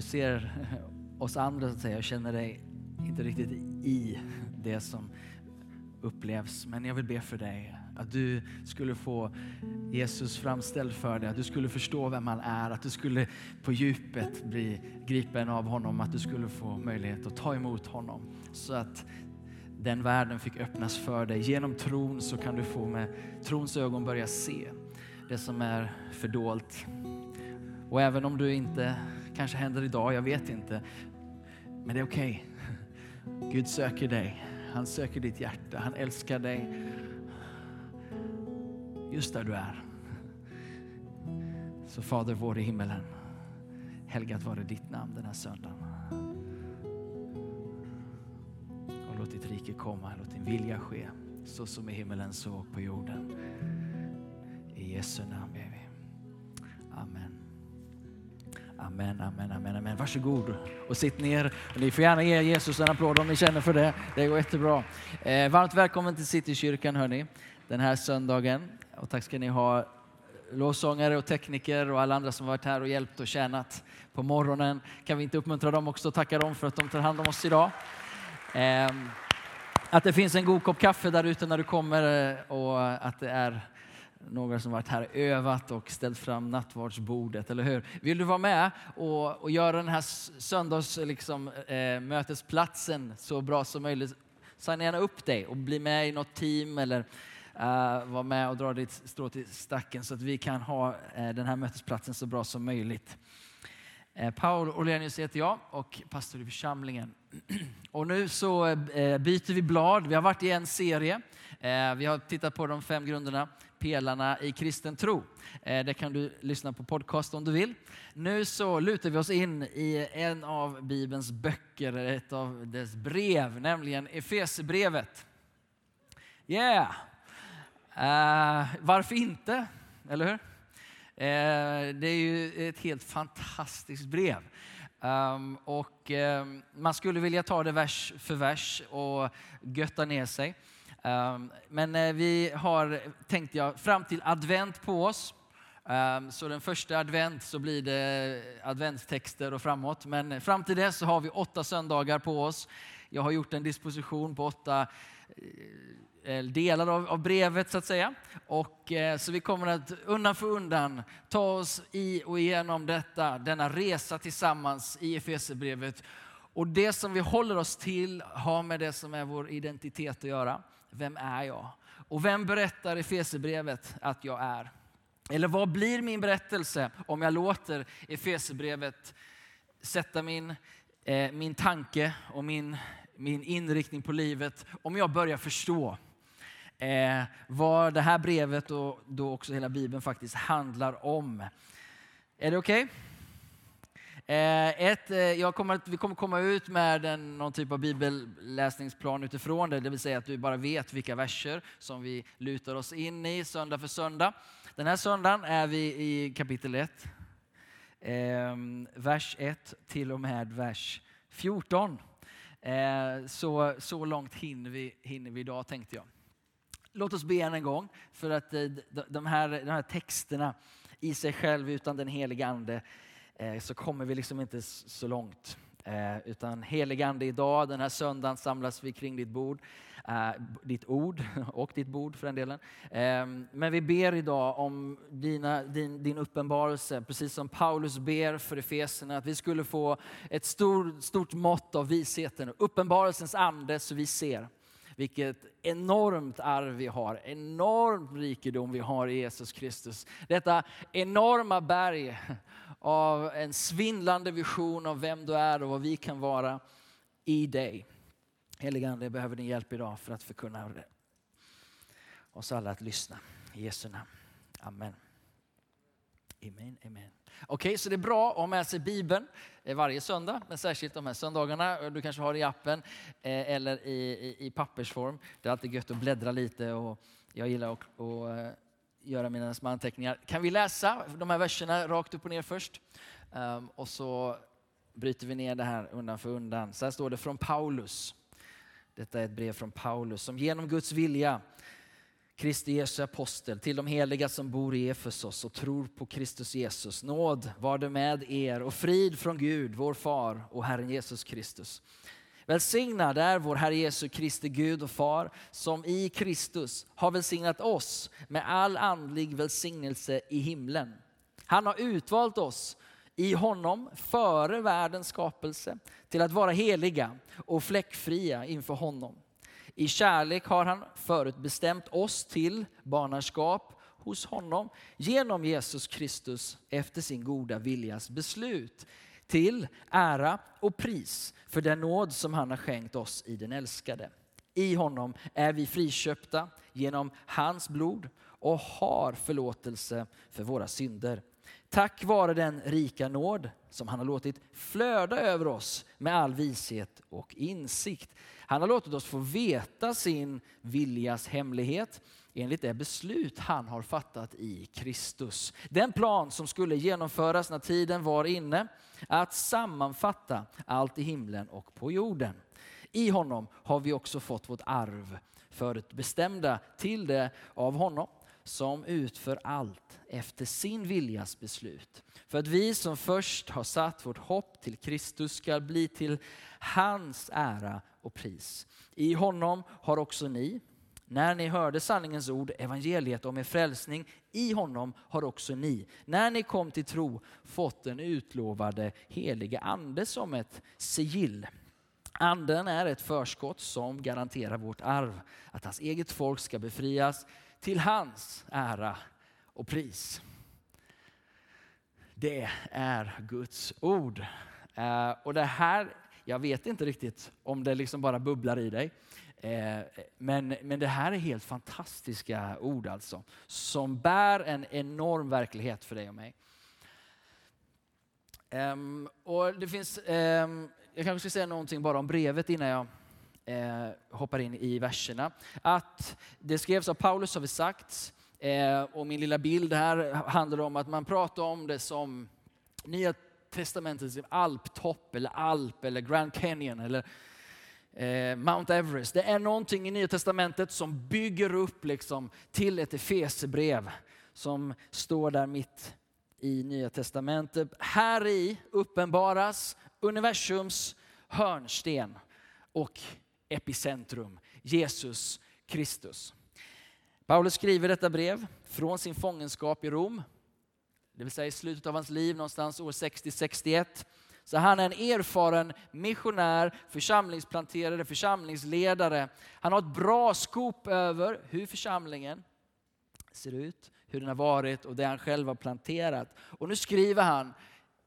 du ser oss andra så att säga och känner dig inte riktigt i det som upplevs. Men jag vill be för dig att du skulle få Jesus framställd för dig, att du skulle förstå vem han är, att du skulle på djupet bli gripen av honom, att du skulle få möjlighet att ta emot honom. Så att den världen fick öppnas för dig. Genom tron så kan du få med trons ögon börja se det som är fördolt. Och även om du inte, kanske händer idag, jag vet inte, men det är okej. Okay. Gud söker dig. Han söker ditt hjärta. Han älskar dig just där du är. Så Fader vår i himmelen, helgat vare ditt namn den här söndagen. Och låt ditt rike komma, låt din vilja ske, så som i himmelen så på jorden. I Jesu namn Amen, amen, amen, amen. Varsågod och sitt ner. Ni får gärna ge Jesus en applåd om ni känner för det. Det går jättebra. Eh, varmt välkommen till Citykyrkan hörni, den här söndagen. Och tack ska ni ha lovsångare och tekniker och alla andra som varit här och hjälpt och tjänat på morgonen. Kan vi inte uppmuntra dem också och tacka dem för att de tar hand om oss idag. Eh, att det finns en god kopp kaffe där ute när du kommer eh, och att det är några som varit här och övat och ställt fram nattvardsbordet, eller hur? Vill du vara med och, och göra den här söndagsmötesplatsen liksom, eh, så bra som möjligt, signa gärna upp dig och bli med i något team eller uh, vara med och dra ditt strå till stacken så att vi kan ha uh, den här mötesplatsen så bra som möjligt. Uh, Paul Orlenius heter jag och pastor i församlingen. Och nu så byter vi blad. Vi har varit i en serie. Vi har tittat på de fem grunderna pelarna i kristen tro. Eh, det kan du lyssna på podcast om du vill. Nu så lutar vi oss in i en av Bibelns böcker, ett av dess brev, nämligen Efesebrevet. Yeah! Uh, varför inte? Eller hur? Uh, det är ju ett helt fantastiskt brev. Um, och um, man skulle vilja ta det vers för vers och götta ner sig. Ehm, men eh, vi har, tänkte jag, fram till advent på oss. Ehm, så den första advent så blir det adventstexter och framåt. Men fram till dess så har vi åtta söndagar på oss. Jag har gjort en disposition på åtta eh, delar av, av, brevet så att säga. Och, eh, så vi kommer att undan för undan ta oss i och igenom detta, denna resa tillsammans i Efesierbrevet. Och det som vi håller oss till har med det som är vår identitet att göra. Vem är jag? Och vem berättar i Efesierbrevet att jag är? Eller vad blir min berättelse om jag låter Efesierbrevet sätta min, eh, min tanke och min, min inriktning på livet? Om jag börjar förstå eh, vad det här brevet och då också hela Bibeln faktiskt handlar om. Är det okej? Okay? Eh, ett, eh, jag kommer vi kommer komma ut med en, någon typ av bibelläsningsplan utifrån det, det vill säga att du bara vet vilka verser som vi lutar oss in i söndag för söndag. Den här söndagen är vi i kapitel 1, eh, vers 1 till och med vers 14. Eh, så, så långt hinner vi, hinner vi idag tänkte jag. Låt oss be än en gång för att eh, de här, de här texterna i sig själv utan den heliga Ande Eh, så kommer vi liksom inte så långt. Eh, utan utan heligande idag, den här söndagen samlas vi kring ditt bord. Eh, ditt ord och ditt bord för den delen. Ehm, men vi ber idag om dina, din, din uppenbarelse, precis som Paulus ber för Efeserna, att vi skulle få ett stor, stort mått av visheten, uppenbarelsens ande så vi ser vilket enormt arv vi har, enorm rikedom vi har i Jesus Kristus. Detta enorma berg av en svindlande vision av vem du är och vad vi kan vara i dig. Helige Ande, jag behöver din hjälp idag för att förkunna oss alla att lyssna. I Jesu namn. Amen. Amen, amen. Okej, okay, så det är bra att ha med sig Bibeln eh, varje söndag, men särskilt de här söndagarna. Eh, du kanske har det i appen eh, eller i, i, i pappersform. Det är alltid gött att bläddra lite och jag gillar att, att göra mina små anteckningar. Kan vi läsa de här verserna rakt upp och ner först? Ehm, och så bryter vi ner det här undan för undan. Så här står det från Paulus. Detta är ett brev från Paulus som genom Guds vilja Kristi Jesu apostel, till de heliga som bor i Efesos och tror på Kristus Jesus. Nåd var det med er och frid från Gud, vår far och Herren Jesus Kristus. Välsignad är vår Herre Jesu Kristi Gud och Far som i Kristus har välsignat oss med all andlig välsignelse i himlen. Han har utvalt oss i honom före världens skapelse till att vara heliga och fläckfria inför honom. I kärlek har han förutbestämt oss till barnaskap hos honom genom Jesus Kristus efter sin goda viljas beslut till ära och pris för den nåd som han har skänkt oss i den älskade. I honom är vi friköpta genom hans blod och har förlåtelse för våra synder. Tack vare den rika nåd som han har låtit flöda över oss med all vishet och insikt. Han har låtit oss få veta sin viljas hemlighet enligt det beslut han har fattat i Kristus. Den plan som skulle genomföras när tiden var inne att sammanfatta allt i himlen och på jorden. I honom har vi också fått vårt arv förutbestämda till det av honom som utför allt efter sin viljas beslut. För att vi som först har satt vårt hopp till Kristus ska bli till hans ära och pris. I honom har också ni, när ni hörde sanningens ord, evangeliet om er frälsning, i honom har också ni, när ni kom till tro, fått den utlovade helige ande som ett sigill. Anden är ett förskott som garanterar vårt arv, att hans eget folk ska befrias till hans ära och pris. Det är Guds ord. Eh, och det här, jag vet inte riktigt om det liksom bara bubblar i dig. Eh, men, men det här är helt fantastiska ord alltså, som bär en enorm verklighet för dig och mig. Ehm, och det finns, ehm, jag kanske ska säga någonting bara om brevet innan jag eh, hoppar in i verserna. Att det skrevs av Paulus har vi sagt. Eh, och min lilla bild här handlar om att man pratar om det som Nya testamentets alptopp eller alp eller Grand Canyon eller eh, Mount Everest. Det är någonting i Nya Testamentet som bygger upp liksom till ett Efesebrev som står där mitt i Nya Testamentet. Här i uppenbaras universums hörnsten och epicentrum, Jesus Kristus. Paulus skriver detta brev från sin fångenskap i Rom, det vill säga i slutet av hans liv, någonstans år 60-61. Så han är en erfaren missionär, församlingsplanterare, församlingsledare. Han har ett bra skop över hur församlingen ser ut, hur den har varit och det han själv har planterat. Och nu skriver han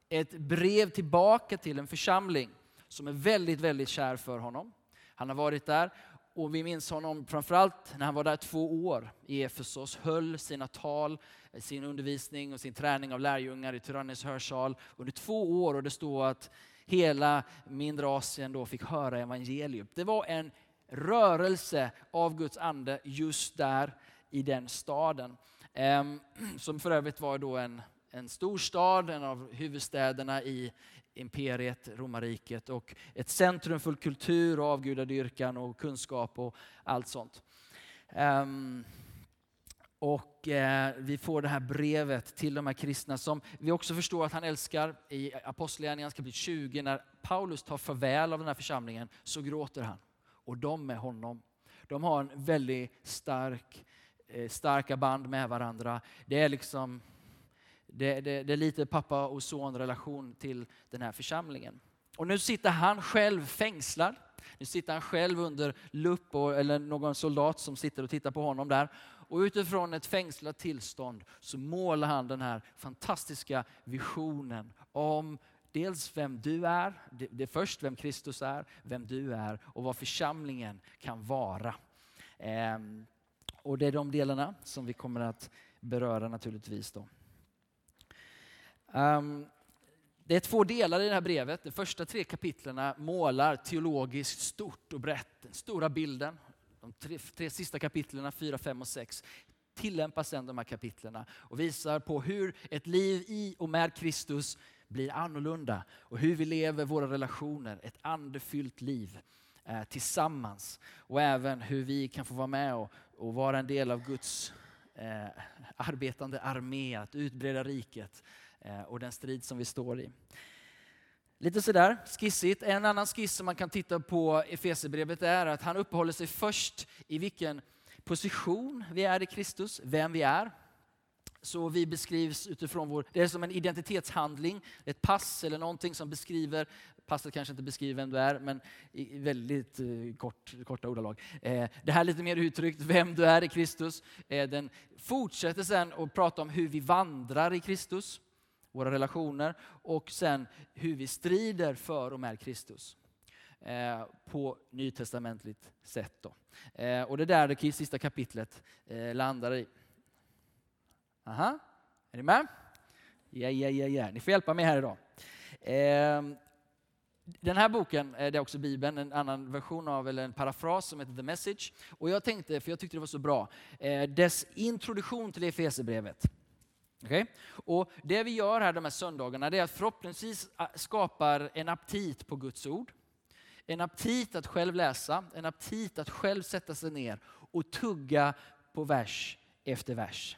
ett brev tillbaka till en församling som är väldigt, väldigt kär för honom. Han har varit där och vi minns honom framförallt när han var där två år i Efesos, höll sina tal, sin undervisning och sin träning av lärjungar i Tyrannis hörsal under två år och det står att hela mindre Asien då fick höra evangelium. Det var en rörelse av Guds ande just där i den staden. Ehm, som för övrigt var då en, en stor stad, en av huvudstäderna i imperiet, romarriket och ett centrum för kultur, och avgudadyrkan och kunskap och allt sånt. Um, och eh, vi får det här brevet till de här kristna som vi också förstår att han älskar. I Apostlagärningarna kapitel 20 när Paulus tar farväl av den här församlingen så gråter han. Och de med honom. De har en väldigt stark, eh, starka band med varandra. Det är liksom det, det, det är lite pappa och son relation till den här församlingen. Och nu sitter han själv fängslad. Nu sitter han själv under lupp och, eller någon soldat som sitter och tittar på honom där. Och utifrån ett fängslat tillstånd så målar han den här fantastiska visionen om dels vem du är, det är först vem Kristus är, vem du är och vad församlingen kan vara. Ehm, och det är de delarna som vi kommer att beröra naturligtvis. då. Um, det är två delar i det här brevet. De första tre kapitlen målar teologiskt stort och brett, den stora bilden. De tre, tre sista kapitlen, 4, 5 och 6, tillämpas sedan de här kapitlen och visar på hur ett liv i och med Kristus blir annorlunda och hur vi lever våra relationer, ett andefyllt liv. eh, tillsammans. Och även hur vi kan få vara med och, och vara en del av Guds eh, arbetande armé, att utbreda riket Eh, och den strid som vi står i. Lite sådär skissigt. En annan skiss som man kan titta på i Efesierbrevet är att han uppehåller sig först i vilken position vi är i Kristus, vem vi är. Så vi beskrivs utifrån vår, det är som en identitetshandling, ett pass eller någonting som beskriver, passet kanske inte beskriver vem du är, men i väldigt eh, kort, korta ordalag. Eh, det här är lite mer uttryckt, vem du är i Kristus. Eh, den fortsätter sen att prata om hur vi vandrar i Kristus, våra relationer, och sen hur vi strider för och med Kristus eh, på nytestamentligt sätt. Då. Eh, och det är där det sista kapitlet eh, landar i. Aha. Är ni med? Ja, ja, ja, ja. Ni får hjälpa mig här idag. Ehm, den här boken, det är också Bibeln, en annan version av, eller en parafras som heter The Message. Och jag tänkte, för jag tyckte det var så bra, dess introduktion till Efesierbrevet. Okay? Och det vi gör här de här söndagarna, det är att förhoppningsvis äh, skapar en aptit på Guds ord. En aptit att själv läsa, en aptit att själv sätta sig ner och tugga på vers efter vers.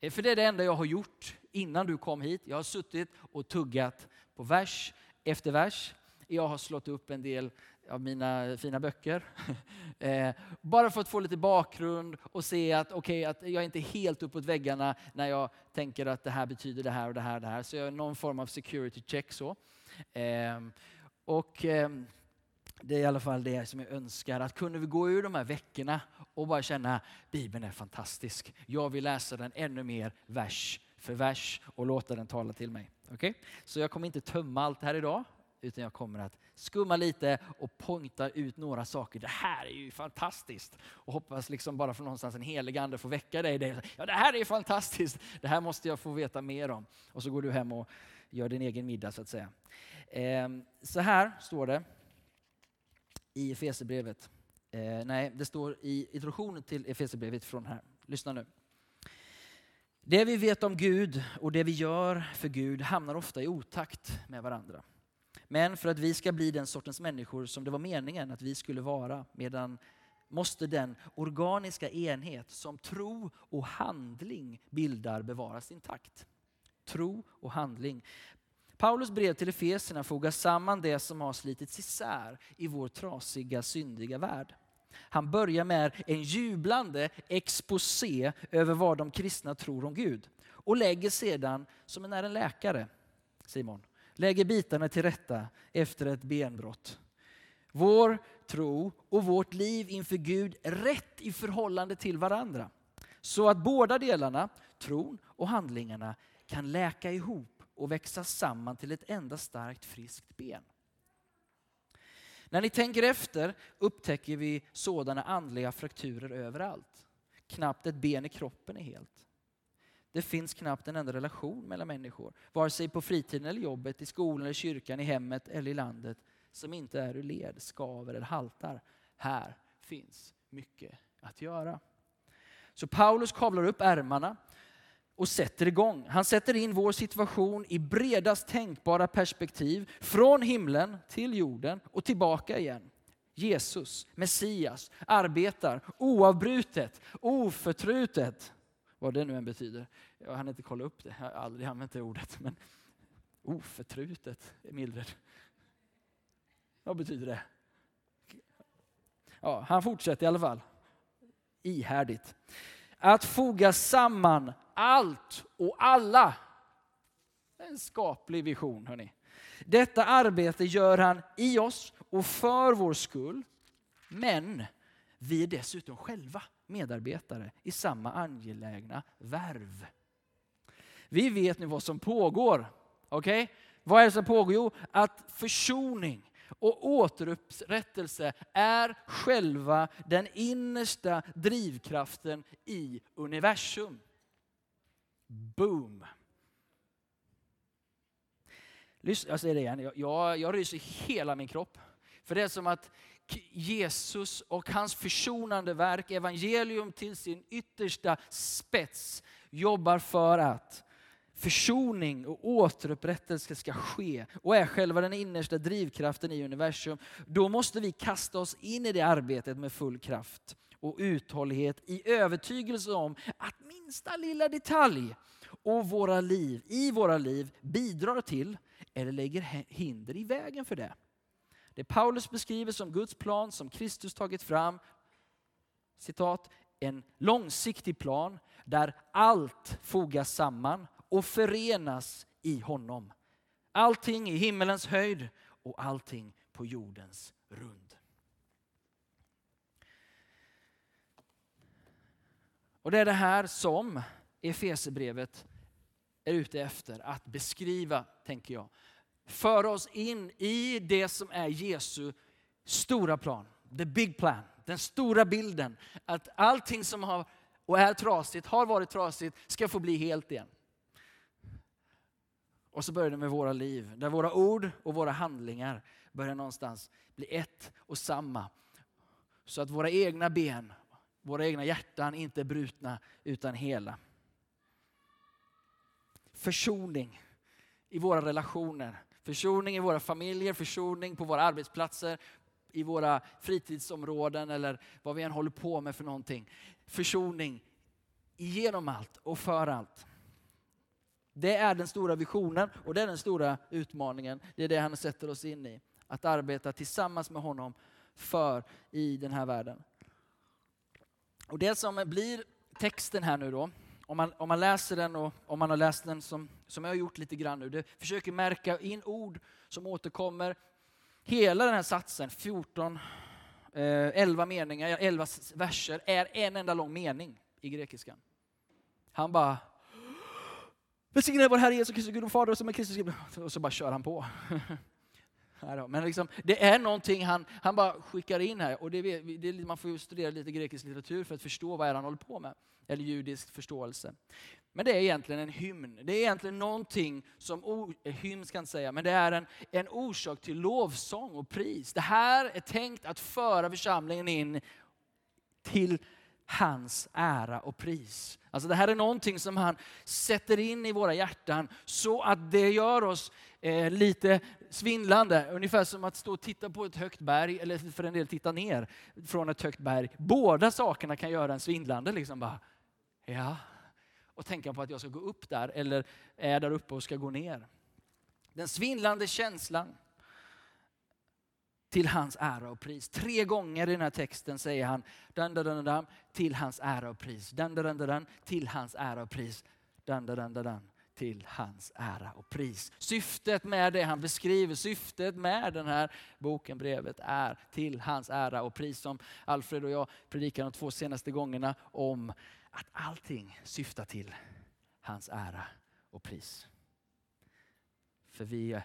Eh, för det är det enda jag har gjort innan du kom hit. Jag har suttit och tuggat på vers efter vers. Jag har slått upp en del av mina fina böcker. Eh, bara för att få lite bakgrund och se att, okay, att jag är inte helt uppåt väggarna när jag tänker att det här betyder det här och det här och det här. Så jag är någon form av security check. så. Eh, och eh, det är i alla fall det som jag önskar. Att kunde vi gå ur de här veckorna och bara känna Bibeln är fantastisk. Jag vill läsa den ännu mer vers för vers och låta den tala till mig. Okay? Så jag kommer inte tömma allt här idag utan jag kommer att skumma lite och poängta ut några saker. Det här är ju fantastiskt! Och hoppas liksom bara från någonstans en helig ande får väcka dig. Ja, det här är fantastiskt! Det här måste jag få veta mer om. Och så går du hem och gör din egen middag så att säga. Ehm, så här står det i Efesierbrevet. Eh, nej, det står i introduktionen till Efesierbrevet från här. Lyssna nu. Det vi vet om Gud och det vi gör för Gud hamnar ofta i otakt med varandra. Men för att vi ska bli den sortens människor som det var meningen att vi skulle vara, medan måste den organiska enhet som tro och handling bildar bevaras intakt. Tro och handling. Paulus brev till Efesierna fogar samman det som har slitits isär i vår trasiga, syndiga värld. Han börjar med en jublande exposé över vad de kristna tror om Gud och lägger sedan, som när en läkare, Simon, lägger bitarna till rätta efter ett benbrott. Vår tro och vårt liv inför Gud rätt i förhållande till varandra. Så att båda delarna, tron och handlingarna, kan läka ihop och växa samman till ett enda starkt friskt ben. När ni tänker efter upptäcker vi sådana andliga frakturer överallt. Knappt ett ben i kroppen är helt. Det finns knappt en enda relation mellan människor, vare sig på fritiden eller jobbet, i skolan eller kyrkan, i hemmet eller i landet, som inte är ur led, skaver eller haltar. Här finns mycket att göra. Så Paulus kavlar upp ärmarna och sätter igång. Han sätter in vår situation i bredast tänkbara perspektiv, från himlen till jorden och tillbaka igen. Jesus, Messias, arbetar oavbrutet, oförtrutet. Vad det nu än betyder. Jag hann inte kolla upp det, jag har aldrig använt det ordet. Men oh, oförtrutet, Mildred. Vad betyder det? Ja, han fortsätter i alla fall. Ihärdigt. Att foga samman allt och alla. En skaplig vision, hörni. Detta arbete gör han i oss och för vår skull. Men vi är dessutom själva medarbetare i samma angelägna värv. Vi vet nu vad som pågår. Okej? Okay? Vad är det som pågår? Jo, att försoning och återupprättelse är själva den innersta drivkraften i universum. Boom! Jag alltså, säger det igen, jag, jag ryser hela min kropp. För det är som att Jesus och hans försonande verk, evangelium till sin yttersta spets, jobbar för att försoning och återupprättelse ska ske och är själva den innersta drivkraften i universum, då måste vi kasta oss in i det arbetet med full kraft och uthållighet i övertygelse om att minsta lilla detalj och våra liv, i våra liv bidrar till eller lägger hinder i vägen för det. Det Paulus beskriver som Guds plan som Kristus tagit fram, citat, en långsiktig plan där allt fogas samman och förenas i honom. Allting i himmelens höjd och allting på jordens rund. Och det är det här som Efesebrevet är ute efter att beskriva, tänker jag. Föra oss in i det som är Jesu stora plan, the big plan, den stora bilden. Att allting som har och är trasigt, har varit trasigt, ska få bli helt igen. Och så börjar det med våra liv, där våra ord och våra handlingar börjar någonstans bli ett och samma. Så att våra egna ben, våra egna hjärtan inte är brutna utan hela. Försoning i våra relationer, försoning i våra familjer, försoning på våra arbetsplatser, i våra fritidsområden eller vad vi än håller på med för någonting. Försoning genom allt och för allt. Det är den stora visionen och det är den stora utmaningen. Det är det han sätter oss in i. Att arbeta tillsammans med honom för i den här världen. Och Det som blir texten här nu då, om man, om man läser den och om man har läst den som, som jag har gjort lite grann nu, det försöker märka in ord som återkommer. Hela den här satsen, 14, 11 eh, meningar, 11 verser, är en enda lång mening i grekiskan. Han bara Välsignad vår Herre Jesus Kristus, Gud och Fader, som är Kristus och så bara kör han på. Men liksom, det är någonting han, han bara skickar in här. Och det, det, man får ju studera lite grekisk litteratur för att förstå vad är han håller på med. Eller judisk förståelse. Men det är egentligen en hymn. Det är egentligen någonting som, hymn ska jag inte säga, men det är en, en orsak till lovsång och pris. Det här är tänkt att föra församlingen in till hans ära och pris. Alltså det här är någonting som han sätter in i våra hjärtan så att det gör oss eh, lite svindlande. Ungefär som att stå och titta på ett högt berg, eller för en del titta ner från ett högt berg. Båda sakerna kan göra en svindlande. Liksom bara, ja. Och tänka på att jag ska gå upp där, eller är där uppe och ska gå ner. Den svindlande känslan till hans ära och pris. Tre gånger i den här texten säger han dan, dan, dan, till hans ära och pris. Dan, dan, dan, dan, till hans ära och pris. Dan, dan, dan, dan, till hans ära och pris. Syftet med det han beskriver, syftet med den här boken, brevet, är till hans ära och pris. Som Alfred och jag predikade de två senaste gångerna om att allting syftar till hans ära och pris. För vi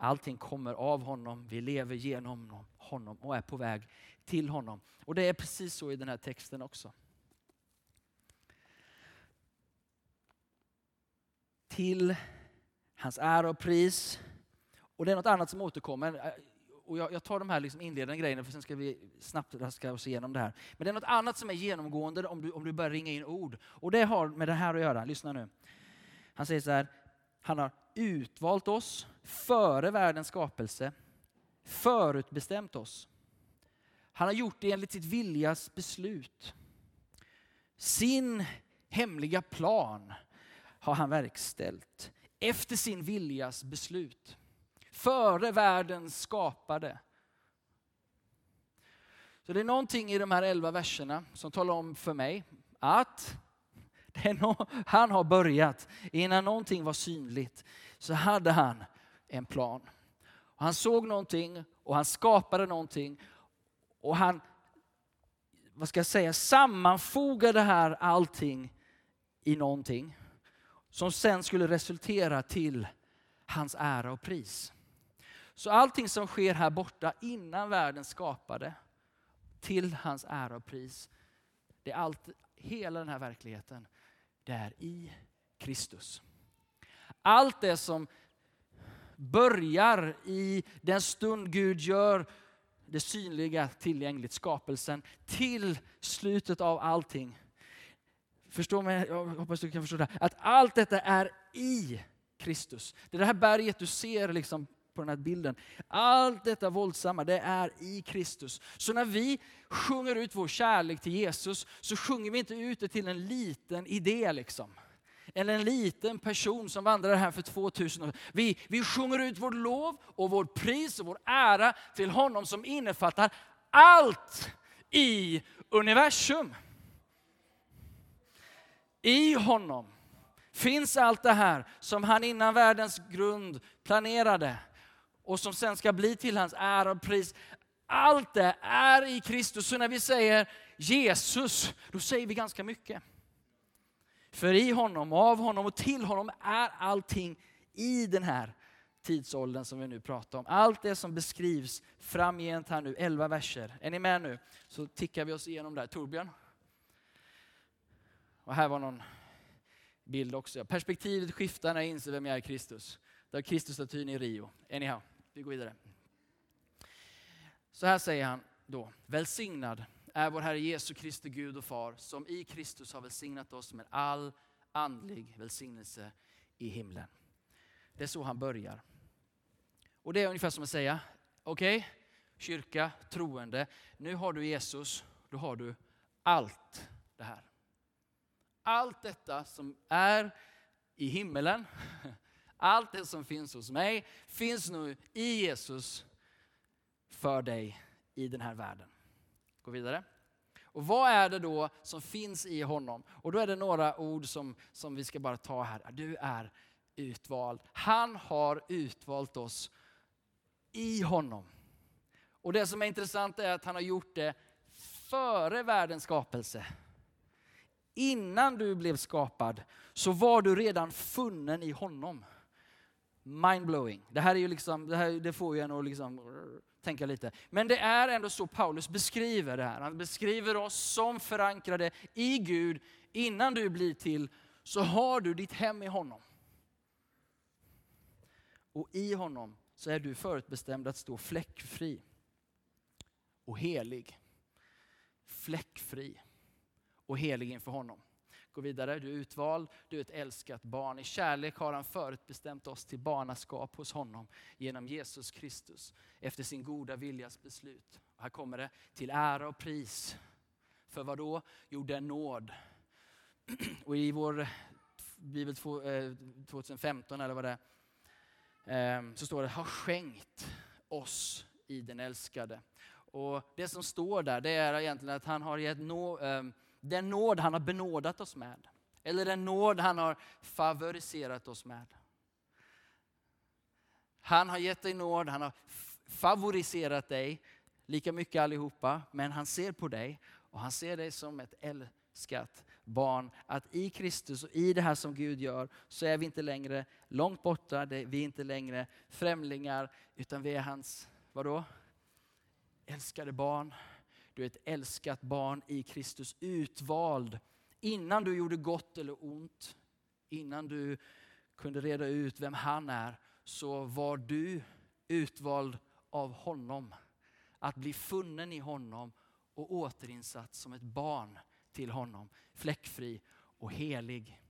Allting kommer av honom, vi lever genom honom och är på väg till honom. Och det är precis så i den här texten också. Till hans ära och pris. Och det är något annat som återkommer. Och jag, jag tar de här liksom inledande grejerna för sen ska vi snabbt raska oss igenom det här. Men det är något annat som är genomgående om du, om du börjar ringa in ord. Och det har med det här att göra. Lyssna nu. Han säger så här, han har utvalt oss före världens skapelse, förutbestämt oss. Han har gjort det enligt sitt viljas beslut. Sin hemliga plan har han verkställt efter sin viljas beslut. Före världens skapade. Så det är någonting i de här elva verserna som talar om för mig att han har börjat. Innan någonting var synligt så hade han en plan. Han såg någonting och han skapade någonting. Och han, vad ska jag säga, sammanfogade här allting i någonting. Som sen skulle resultera till hans ära och pris. Så allting som sker här borta innan världen skapade, till hans ära och pris. Det är allt, hela den här verkligheten det är i Kristus. Allt det som börjar i den stund Gud gör det synliga tillgängligt, skapelsen, till slutet av allting. Förstå mig, jag hoppas du kan förstå det. här. Att allt detta är i Kristus. Det är det här berget du ser liksom på den här bilden. Allt detta våldsamma, det är i Kristus. Så när vi sjunger ut vår kärlek till Jesus, så sjunger vi inte ut det till en liten idé. liksom. Eller en liten person som vandrade här för 2000 år vi, vi sjunger ut vårt lov och vår pris och vår ära till honom som innefattar allt i universum. I honom finns allt det här som han innan världens grund planerade och som sen ska bli till hans ära och pris. Allt det är i Kristus. Så när vi säger Jesus, då säger vi ganska mycket. För i honom, av honom och till honom är allting i den här tidsåldern som vi nu pratar om. Allt det som beskrivs framgent här nu, 11 verser. Är ni med nu? Så tickar vi oss igenom där. Torbjörn? Och här var någon bild också. Perspektivet skiftar när jag inser vem jag är i Kristus. Det Kristusstatyn i Rio. Anyhow, vi går vidare. Så här säger han då. Välsignad är vår Herre Jesu Kristi Gud och Far som i Kristus har välsignat oss med all andlig välsignelse i himlen. Det är så han börjar. Och det är ungefär som att säga, okej, okay, kyrka, troende, nu har du Jesus, då har du allt det här. Allt detta som är i himmelen, allt det som finns hos mig, finns nu i Jesus för dig i den här världen. Gå vidare. Och vad är det då som finns i honom? Och då är det några ord som, som vi ska bara ta här. Du är utvald. Han har utvalt oss i honom. Och det som är intressant är att han har gjort det före världens skapelse. Innan du blev skapad så var du redan funnen i honom. Mindblowing. Det här, är ju liksom, det, här, det får ju en att liksom tänka lite. Men det är ändå så Paulus beskriver det här. Han beskriver oss som förankrade i Gud. Innan du blir till så har du ditt hem i honom. Och i honom så är du förutbestämd att stå fläckfri och helig. Fläckfri och helig inför honom. Gå vidare, du är utvald, du är ett älskat barn. I kärlek har han förutbestämt oss till barnaskap hos honom genom Jesus Kristus efter sin goda viljas beslut. Och här kommer det, till ära och pris. För vad då? Jo, den nåd. Och i vår bibel 2015 eh, eller vad det är, ehm, så står det, har skänkt oss i den älskade. Och det som står där, det är egentligen att han har gett nå, ehm, den nåd han har benådat oss med. Eller den nåd han har favoriserat oss med. Han har gett dig nåd, han har favoriserat dig, lika mycket allihopa, men han ser på dig och han ser dig som ett älskat barn. Att i Kristus och i det här som Gud gör så är vi inte längre långt borta, vi är inte längre främlingar, utan vi är hans, vadå? Älskade barn. Du är ett älskat barn i Kristus, utvald innan du gjorde gott eller ont. Innan du kunde reda ut vem han är, så var du utvald av honom. Att bli funnen i honom och återinsatt som ett barn till honom. Fläckfri och helig.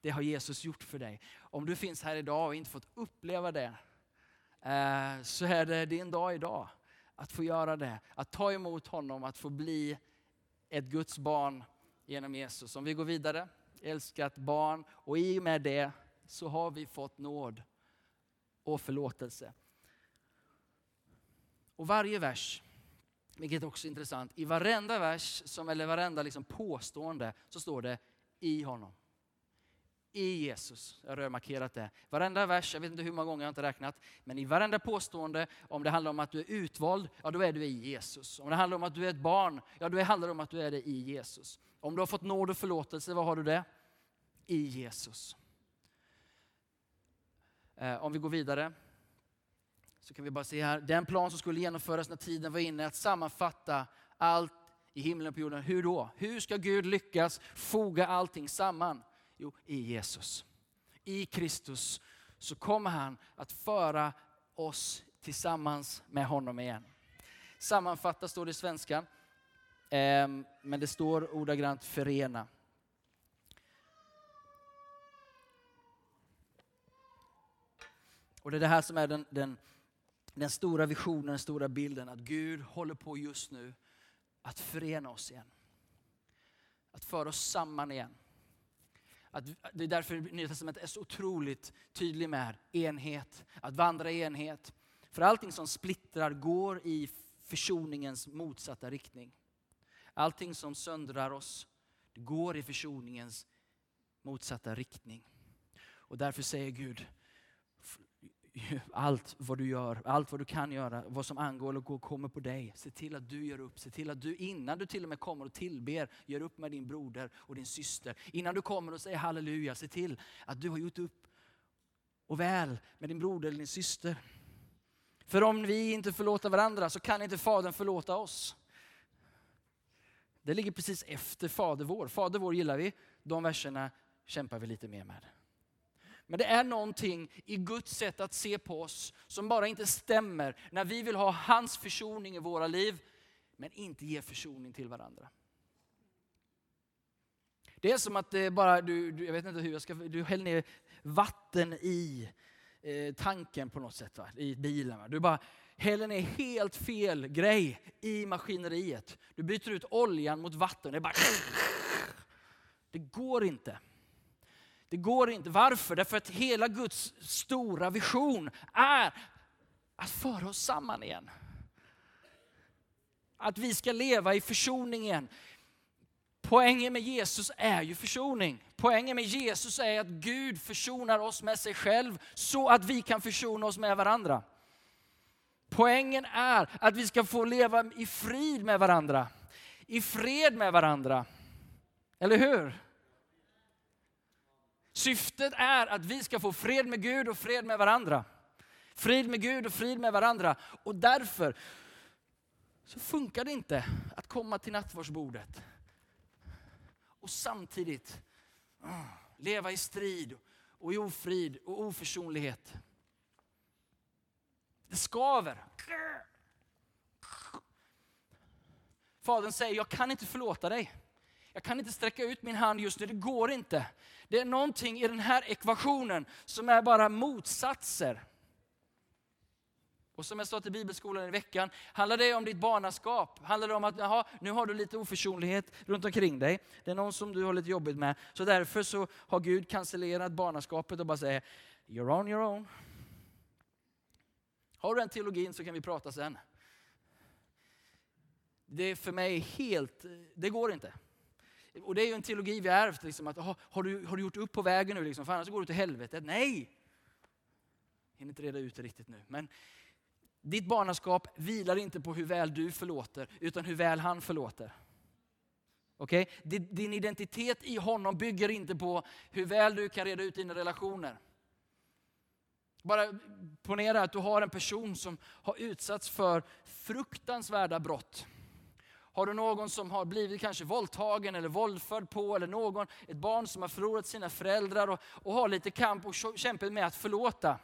Det har Jesus gjort för dig. Om du finns här idag och inte fått uppleva det, eh, så är det din dag idag att få göra det. Att ta emot honom, att få bli ett Guds barn genom Jesus. Om vi går vidare, älskat barn och i och med det så har vi fått nåd och förlåtelse. Och varje vers, vilket också är intressant, i varenda vers, som, eller varenda liksom påstående, så står det i honom i Jesus. Jag har rödmarkerat det. Varenda vers, jag vet inte hur många gånger jag har inte räknat, men i varenda påstående, om det handlar om att du är utvald, ja då är du i Jesus. Om det handlar om att du är ett barn, ja då handlar det om att du är det i Jesus. Om du har fått nåd och förlåtelse, vad har du det? I Jesus. Eh, om vi går vidare, så kan vi bara se här, den plan som skulle genomföras när tiden var inne, att sammanfatta allt i himlen och på jorden. Hur då? Hur ska Gud lyckas foga allting samman? Jo, i Jesus. I Kristus så kommer han att föra oss tillsammans med honom igen. Sammanfatta står det i svenska, ehm, men det står ordagrant förena. Och det är det här som är den, den, den stora visionen, den stora bilden. Att Gud håller på just nu att förena oss igen. Att föra oss samman igen. Att, det är därför Nya Testamentet är så otroligt tydlig med enhet, att vandra i enhet. För allting som splittrar går i försoningens motsatta riktning. Allting som söndrar oss det går i försoningens motsatta riktning. Och därför säger Gud, allt vad du gör, allt vad du kan göra, vad som angår och kommer på dig. Se till att du gör upp. Se till att du innan du till och med kommer och tillber, gör upp med din broder och din syster. Innan du kommer och säger halleluja, se till att du har gjort upp och väl med din broder eller din syster. För om vi inte förlåter varandra så kan inte Fadern förlåta oss. Det ligger precis efter Fader vår. Fader vår gillar vi, de verserna kämpar vi lite mer med. Men det är någonting i Guds sätt att se på oss som bara inte stämmer när vi vill ha hans försoning i våra liv men inte ge försoning till varandra. Det är som att det bara, du, du, jag vet inte hur jag ska, du häller ner vatten i eh, tanken på något sätt, va? i bilen. Va? Du bara häller ner helt fel grej i maskineriet. Du byter ut oljan mot vatten. Det, bara, det går inte. Det går inte. Varför? Därför att hela Guds stora vision är att föra oss samman igen. Att vi ska leva i försoningen. Poängen med Jesus är ju försoning. Poängen med Jesus är att Gud försonar oss med sig själv så att vi kan försona oss med varandra. Poängen är att vi ska få leva i frid med varandra. I fred med varandra. Eller hur? Syftet är att vi ska få fred med Gud och fred med varandra. Frid med Gud och frid med varandra. Och därför så funkar det inte att komma till nattvardsbordet och samtidigt ah, leva i strid och i ofrid och oförsonlighet. Det skaver. Fadern säger, jag kan inte förlåta dig. Jag kan inte sträcka ut min hand just nu, det går inte. Det är någonting i den här ekvationen som är bara motsatser. Och som jag sa till bibelskolan i veckan, handlar det om ditt barnaskap? Handlar det om att aha, nu har du lite oförsonlighet runt omkring dig? Det är någon som du har lite jobbigt med. Så därför så har Gud cancellerat barnaskapet och bara säger, you're on your own. Har du den teologin så kan vi prata sen. Det är för mig helt, det går inte. Och det är ju en teologi vi ärvt, liksom, att aha, har, du, har du gjort upp på vägen nu, liksom, för annars går du till helvetet. Nej! Jag hinner inte reda ut det riktigt nu. Men ditt barnaskap vilar inte på hur väl du förlåter, utan hur väl han förlåter. Okay? Din identitet i honom bygger inte på hur väl du kan reda ut dina relationer. Bara ponera att du har en person som har utsatts för fruktansvärda brott. Har du någon som har blivit kanske våldtagen eller våldförd på, eller någon, ett barn som har förlorat sina föräldrar och, och har lite kamp och kämpar med att förlåta.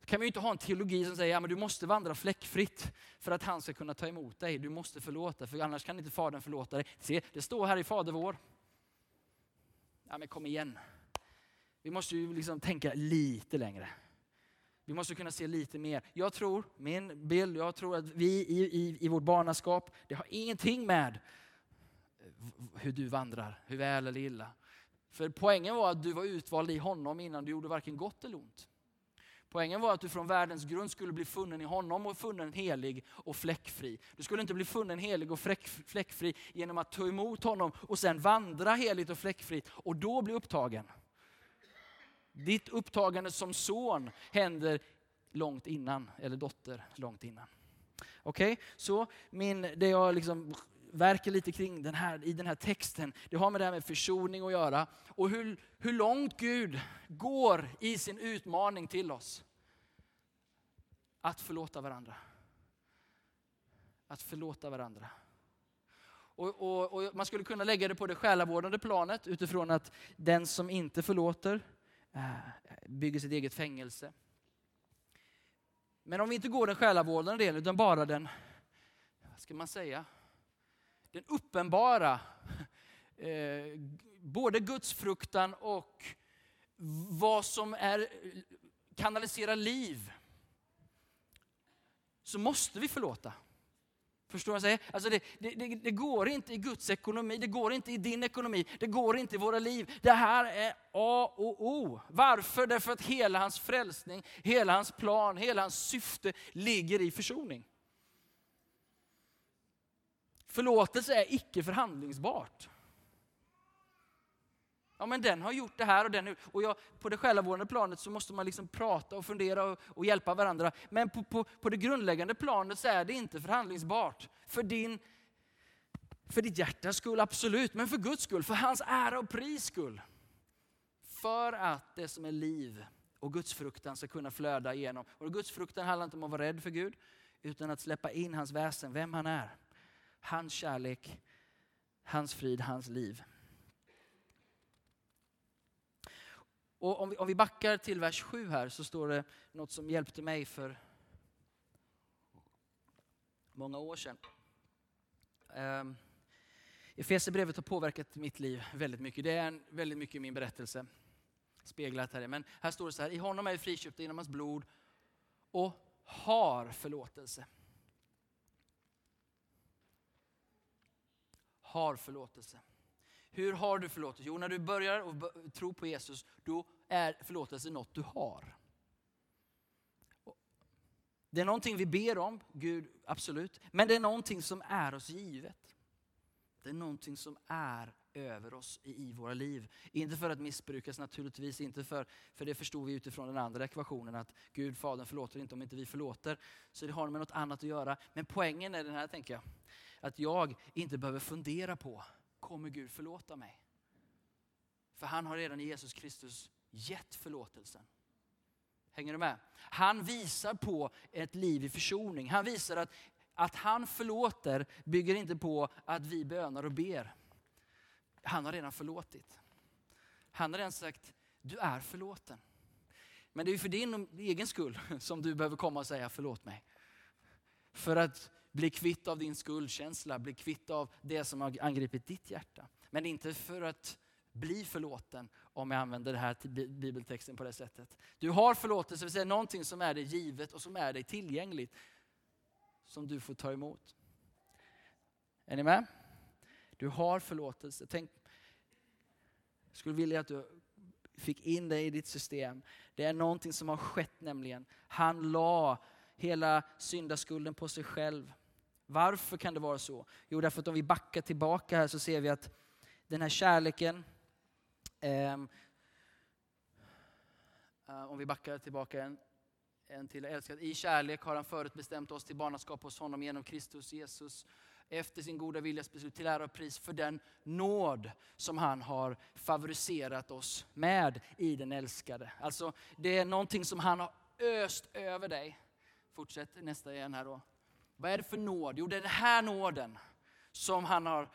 Då kan vi inte ha en teologi som säger att ja, du måste vandra fläckfritt för att han ska kunna ta emot dig. Du måste förlåta, för annars kan inte Fadern förlåta dig. Se, det står här i Fader vår. Ja, men kom igen. Vi måste ju liksom tänka lite längre. Vi måste kunna se lite mer. Jag tror, min bild, jag tror att vi i, i, i vårt barnaskap, det har ingenting med hur du vandrar, hur väl eller illa. För poängen var att du var utvald i honom innan du gjorde varken gott eller ont. Poängen var att du från världens grund skulle bli funnen i honom och funnen helig och fläckfri. Du skulle inte bli funnen helig och fläckfri genom att ta emot honom och sen vandra heligt och fläckfritt och då bli upptagen. Ditt upptagande som son händer långt innan, eller dotter långt innan. Okej, okay? så min, det jag liksom verkar lite kring den här, i den här texten, det har med det här med försoning att göra. Och hur, hur långt Gud går i sin utmaning till oss. Att förlåta varandra. Att förlåta varandra. Och, och, och, man skulle kunna lägga det på det själavårdande planet utifrån att den som inte förlåter Eh, bygger sitt eget fängelse. Men om vi inte går den själavårdande delen utan bara den, vad ska man säga, den uppenbara, eh, både gudsfruktan och vad som är kanaliserar liv så måste vi förlåta. Förstår du vad jag säger? Alltså det, det, det, det, går inte i Guds ekonomi, det går inte i din ekonomi, det går inte i våra liv. Det här är A och O. Varför? Därför att hela hans frälsning, hela hans plan, hela hans syfte ligger i försoning. Förlåtelse är icke förhandlingsbart. Ja, men den har gjort det här och den. Och jag, på det själavårdande planet så måste man liksom prata och fundera och, och hjälpa varandra. Men på, på, på, det grundläggande planet så är det inte förhandlingsbart. För, din, för ditt hjärtas skull, absolut. Men för Guds skull, för hans ära och pris skull. För att det som är liv och Guds fruktan ska kunna flöda igenom. Och Guds fruktan handlar inte om att vara rädd för Gud, utan att släppa in hans väsen, vem han är. Hans kärlek, hans frid, hans liv. Och om vi, om vi backar till vers 7 här så står det något som hjälpte mig för många år sedan. Um, Efesierbrevet har påverkat mitt liv väldigt mycket. Det är en, väldigt mycket i min berättelse speglat här. Men här står det så här, i honom är vi friköpta genom hans blod och har förlåtelse. Har förlåtelse. Hur har du förlåtelse? Jo, när du börjar och tro på Jesus, då är förlåtelse något du har. Det är någonting vi ber om, Gud, absolut. Men det är någonting som är oss givet. Det är någonting som är över oss i våra liv. Inte för att missbrukas naturligtvis, inte för, för det förstod vi utifrån den andra ekvationen att Gud, Fadern förlåter inte om inte vi förlåter. Så det har med något annat att göra. Men poängen är den här tänker jag. Att jag inte behöver fundera på kommer Gud förlåta mig? För han har redan i Jesus Kristus gett förlåtelsen. Hänger du med? Han visar på ett liv i försoning. Han visar att, att han förlåter bygger inte på att vi bönar och ber. Han har redan förlåtit. Han har redan sagt, du är förlåten. Men det är för din egen skull som du behöver komma och säga förlåt mig. För att bli kvitt av din skuldkänsla, bli kvitt av det som har angripit ditt hjärta. Men inte för att bli förlåten om jag använder den här bibeltexten på det sättet. Du har förlåtelse, det vill säga någonting som är dig givet och som är dig tillgängligt. Som du får ta emot. Är ni med? Du har förlåtelse. Tänk, jag skulle vilja att du fick in det i ditt system. Det är någonting som har skett nämligen. Han la hela syndaskulden på sig själv. Varför kan det vara så? Jo, därför att om vi backar tillbaka här så ser vi att den här kärleken, ehm, eh, om vi backar tillbaka en, en till, älskad, i kärlek har han förutbestämt oss till barnaskap hos honom genom Kristus Jesus efter sin goda viljas beslut till ära och pris för den nåd som han har favoriserat oss med i den älskade. Alltså det är någonting som han har öst över dig. Fortsätt nästa igen här då. Vad är det för nåd? Jo, det är den här nåden som han har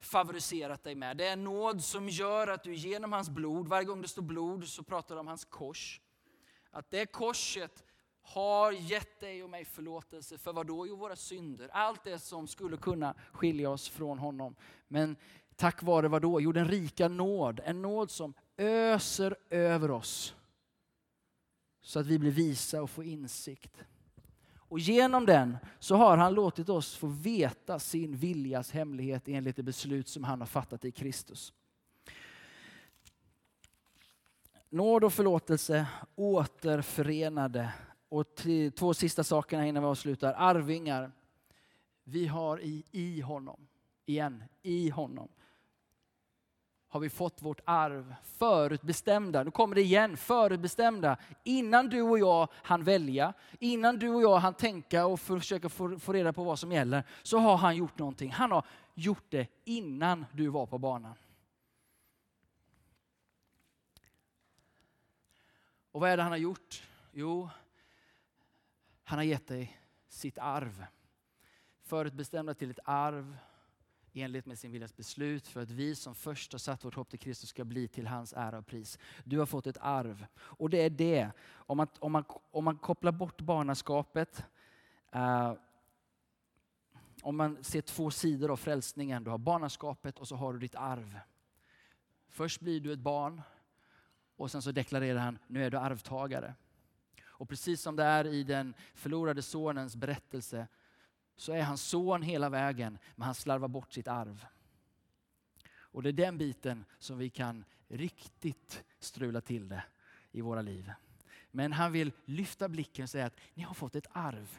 favoriserat dig med. Det är en nåd som gör att du genom hans blod, varje gång det står blod så pratar du om hans kors. Att det korset har gett dig och mig förlåtelse för vad då? Jo, våra synder. Allt det som skulle kunna skilja oss från honom. Men tack vare vad då? Jo, den rika nåd. En nåd som öser över oss. Så att vi blir visa och får insikt. Och genom den så har han låtit oss få veta sin viljas hemlighet enligt det beslut som han har fattat i Kristus. Nåd och förlåtelse återförenade. Och två sista sakerna innan vi avslutar. Arvingar. Vi har i, i honom, igen, i honom har vi fått vårt arv förutbestämda. Nu kommer det igen, förutbestämda. Innan du och jag han välja, innan du och jag han tänka och försöka få, få reda på vad som gäller, så har han gjort någonting. Han har gjort det innan du var på banan. Och vad är det han har gjort? Jo, han har gett dig sitt arv. Förutbestämda till ett arv i enlighet med sin viljas beslut för att vi som först har satt vårt hopp till Kristus ska bli till hans ära och pris. Du har fått ett arv. Och det är det, om man, om man, om man kopplar bort barnaskapet, eh, om man ser två sidor av frälsningen. Du har barnaskapet och så har du ditt arv. Först blir du ett barn och sen så deklarerar han, nu är du arvtagare. Och precis som det är i den förlorade sonens berättelse så är han son hela vägen, men han slarvar bort sitt arv. Och det är den biten som vi kan riktigt strula till det i våra liv. Men han vill lyfta blicken och säga att ni har fått ett arv.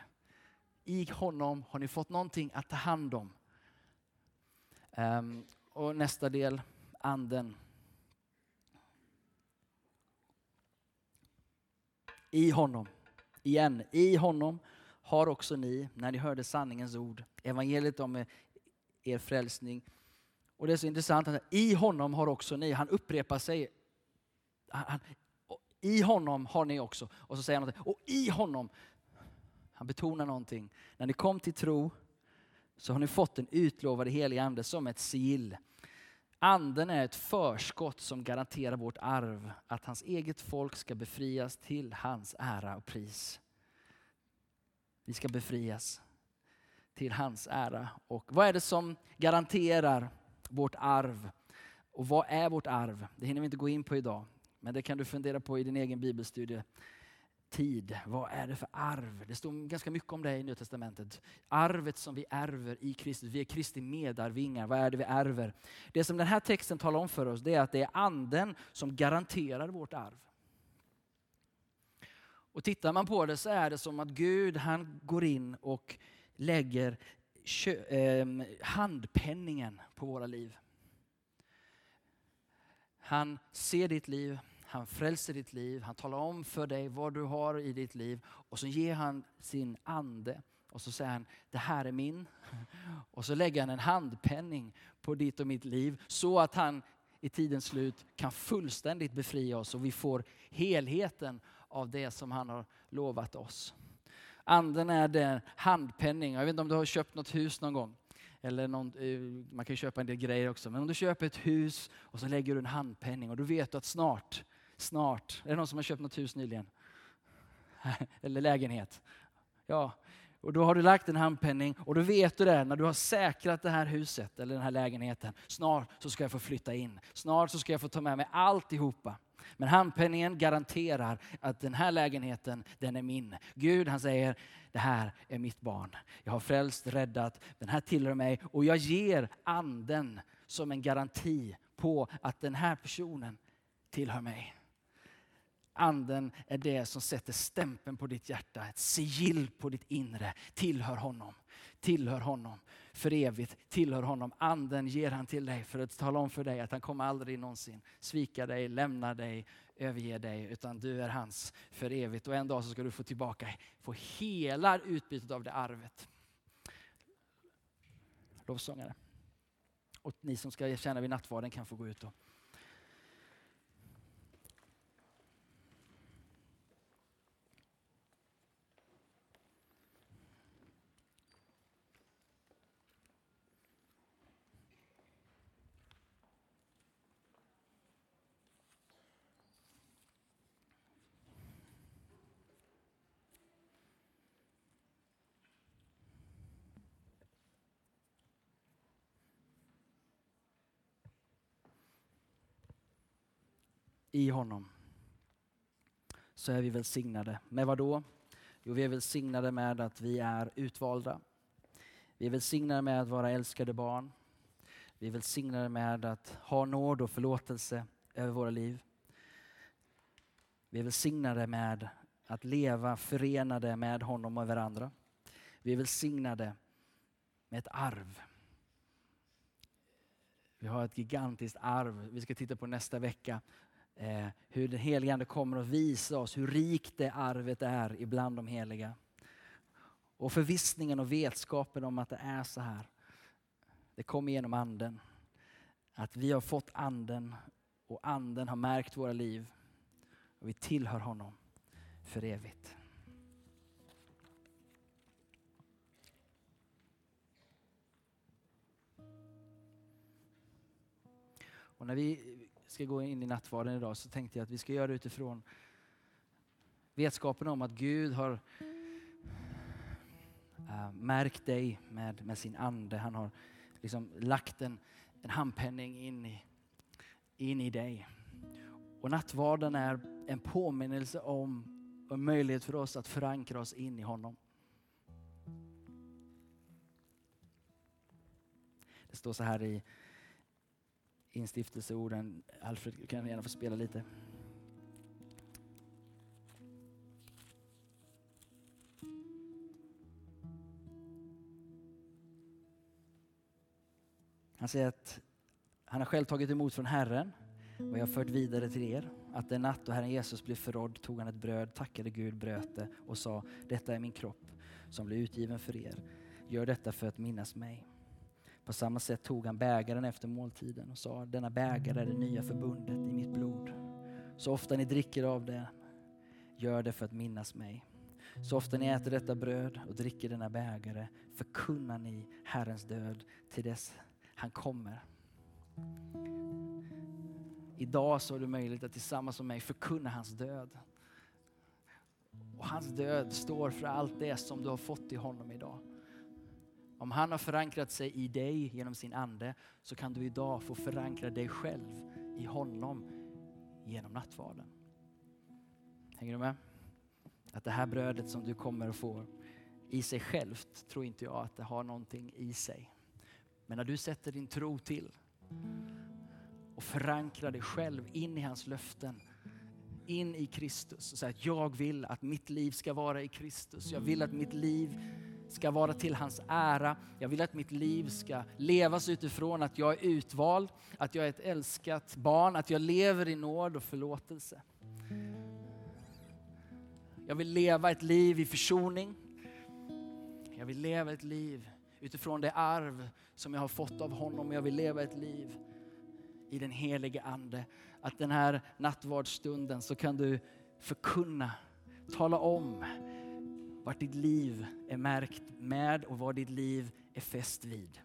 I honom har ni fått någonting att ta hand om. Um, och nästa del, anden. I honom, igen, i honom har också ni, när ni hörde sanningens ord, evangeliet om er frälsning. Och det är så intressant att i honom har också ni, han upprepar sig. Han, I honom har ni också. Och så säger han något, och i honom, han betonar någonting. När ni kom till tro så har ni fått den utlovade helige ande som ett sigill. Anden är ett förskott som garanterar vårt arv, att hans eget folk ska befrias till hans ära och pris. Vi ska befrias till hans ära. Och vad är det som garanterar vårt arv? Och vad är vårt arv? Det hinner vi inte gå in på idag, men det kan du fundera på i din egen bibelstudie tid. Vad är det för arv? Det står ganska mycket om det i Nya Testamentet. Arvet som vi ärver i Kristus. Vi är Kristi medarvingar. Vad är det vi ärver? Det som den här texten talar om för oss det är att det är anden som garanterar vårt arv. Och tittar man på det så är det som att Gud han går in och lägger eh, handpenningen på våra liv. Han ser ditt liv, han frälser ditt liv, han talar om för dig vad du har i ditt liv och så ger han sin ande. Och så säger han, det här är min. Och så lägger han en handpenning på ditt och mitt liv så att han i tidens slut kan fullständigt befria oss och vi får helheten av det som han har lovat oss. Anden är den handpenning. Jag vet inte om du har köpt något hus någon gång. Eller någon, eh, man kan ju köpa en del grejer också. Men om du köper ett hus och så lägger du en handpenning och du vet att snart, snart, är det någon som har köpt något hus nyligen? Eller lägenhet? Ja, och då har du lagt en handpenning och då vet du det när du har säkrat det här huset eller den här lägenheten. Snart så ska jag få flytta in. Snart så ska jag få ta med mig alltihopa. Men handpenningen garanterar att den här lägenheten, den är min. Gud han säger, det här är mitt barn. Jag har frälst, räddat, den här tillhör mig och jag ger anden som en garanti på att den här personen tillhör mig. Anden är det som sätter stämpeln på ditt hjärta, ett sigill på ditt inre. Tillhör honom, tillhör honom för evigt, tillhör honom. Anden ger han till dig för att tala om för dig att han kommer aldrig någonsin svika dig, lämna dig, överge dig, utan du är hans för evigt. Och en dag så ska du få tillbaka, få hela utbytet av det arvet. Lovsångare. Och ni som ska känna vid nattvarden kan få gå ut och i honom så är vi välsignade. Med vad då? Jo, vi är välsignade med att vi är utvalda. Vi är välsignade med att vara älskade barn. Vi är välsignade med att ha nåd och förlåtelse över våra liv. Vi är välsignade med att leva förenade med honom och varandra. Vi är välsignade med ett arv. Vi har ett gigantiskt arv. Vi ska titta på nästa vecka eh, hur den helige Ande kommer att visa oss hur rikt det arvet är ibland de heliga. Och förvissningen och vetskapen om att det är så här, det kommer genom anden. Att vi har fått anden och anden har märkt våra liv och vi tillhör honom för evigt. Och när vi ska gå in i nattvarden idag så tänkte jag att vi ska göra det utifrån vetskapen om att Gud har äh, märkt dig med, med sin ande. Han har liksom lagt en, en handpenning in i, in i dig. Och nattvarden är en påminnelse om och en möjlighet för oss att förankra oss in i honom. Det står så här i instiftelseorden. Alfred kan gärna få spela lite. Han säger att han har själv tagit emot från Herren och jag har fört vidare till er att den natt då Herren Jesus blev förrådd tog han ett bröd, tackade Gud, bröt det och sa detta är min kropp som blir utgiven för er. Gör detta för att minnas mig. På samma sätt tog han bägaren efter måltiden och sa denna bägare är det nya förbundet i mitt blod. Så ofta ni dricker av det, gör det för att minnas mig. Så ofta ni äter detta bröd och dricker denna bägare förkunnar ni Herrens död till dess han kommer. Idag så har du möjlighet att tillsammans med mig förkunna hans död. Och hans död står för allt det som du har fått i honom idag. Om han har förankrat sig i dig genom sin ande så kan du idag få förankra dig själv i honom genom nattvarden. Hänger du med? Att det här brödet som du kommer att få i sig självt tror inte jag att det har någonting i sig. Men när du sätter din tro till och förankrar dig själv in i hans löften, in i Kristus och säger att jag vill att mitt liv ska vara i Kristus. Jag vill att mitt liv ska vara till hans ära. Jag vill att mitt liv ska levas utifrån att jag är utvald, att jag är ett älskat barn, att jag lever i nåd och förlåtelse. Jag vill leva ett liv i försoning. Jag vill leva ett liv utifrån det arv som jag har fått av honom. Jag vill leva ett liv i den helige Ande. Att den här nattvardsstunden så kan du förkunna, tala om vart ditt liv är märkt med och vad ditt liv är fäst vid.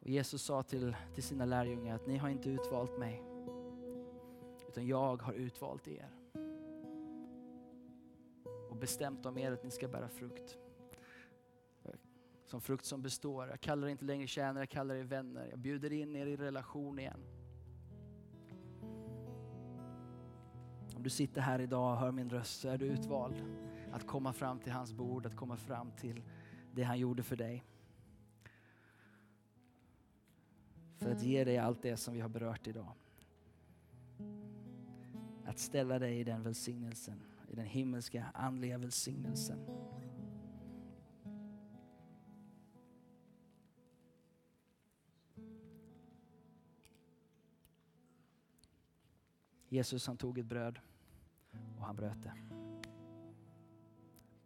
Och Jesus sa till, till sina lärjungar att ni har inte utvalt mig, utan jag har utvalt er. Och bestämt om er att ni ska bära frukt. Som frukt som består. Jag kallar er inte längre tjänare, jag kallar er vänner. Jag bjuder in er i relation igen. Om du sitter här idag och hör min röst så är du utvald att komma fram till hans bord, att komma fram till det han gjorde för dig. För att ge dig allt det som vi har berört idag. Att ställa dig i den välsignelsen, i den himmelska andliga välsignelsen. Jesus han tog ett bröd och han bröt det.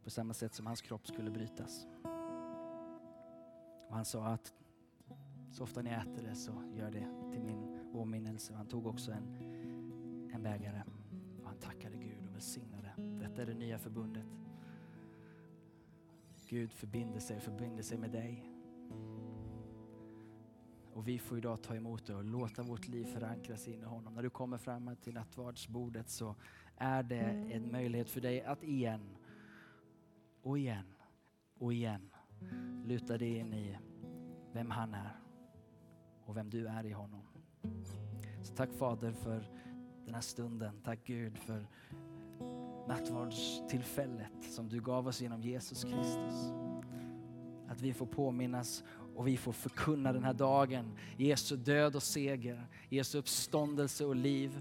På samma sätt som hans kropp skulle brytas. Och han sa att så ofta ni äter det så gör det till min åminnelse. Han tog också en, en bägare och han tackade Gud och välsignade. Detta är det nya förbundet. Gud förbinder sig, förbinder sig med dig. Och vi får idag ta emot det och låta vårt liv förankras in i honom. När du kommer fram till nattvardsbordet så är det en möjlighet för dig att igen och igen och igen luta dig in i vem han är och vem du är i honom. Så tack Fader för den här stunden. Tack Gud för nattvardstillfället som du gav oss genom Jesus Kristus. Att vi får påminnas och vi får förkunna den här dagen Jesu död och seger, Jesu uppståndelse och liv.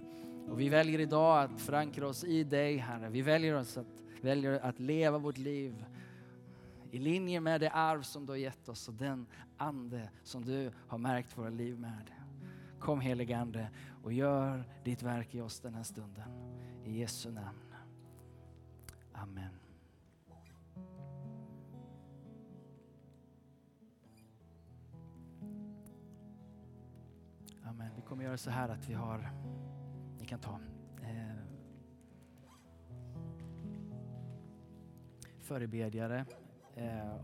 Och vi väljer idag att förankra oss i dig Herre. Vi väljer, oss att, väljer att leva vårt liv i linje med det arv som du har gett oss och den ande som du har märkt våra liv med. Kom helige Ande och gör ditt verk i oss den här stunden. I Jesu namn. Amen. Amen. Vi kommer göra så här att vi har, ni kan ta eh, förebedjare. Eh,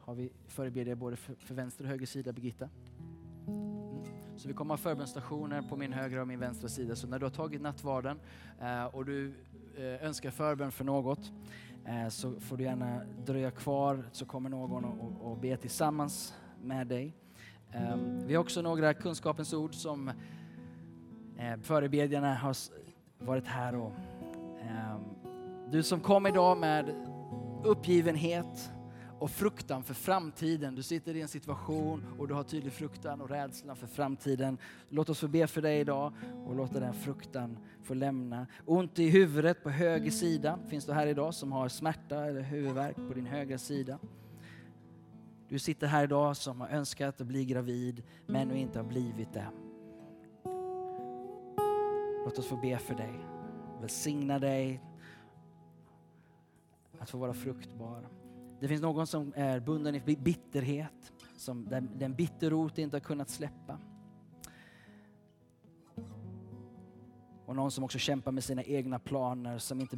har vi förebedjare både för, för vänster och höger sida, Birgitta? Mm. Så vi kommer ha förbönstationer på min högra och min vänstra sida. Så när du har tagit nattvarden eh, och du eh, önskar förbön för något eh, så får du gärna dröja kvar så kommer någon och, och, och be tillsammans med dig. Ehm, vi har också några kunskapens ord som eh, förebedjarna har varit här och ehm, du som kom idag med uppgivenhet och fruktan för framtiden. Du sitter i en situation och du har tydlig fruktan och rädsla för framtiden. Låt oss få be för dig idag och låta den fruktan få lämna. Ont i huvudet på höger sida. Finns du här idag som har smärta eller huvudvärk på din högra sida? Du sitter här idag som har önskat att bli gravid men nu inte har blivit det. Låt oss få be för dig. Välsigna dig att få vara fruktbar. Det finns någon som är bunden i bitterhet, som den bitterrot inte har kunnat släppa. Och någon som också kämpar med sina egna planer som inte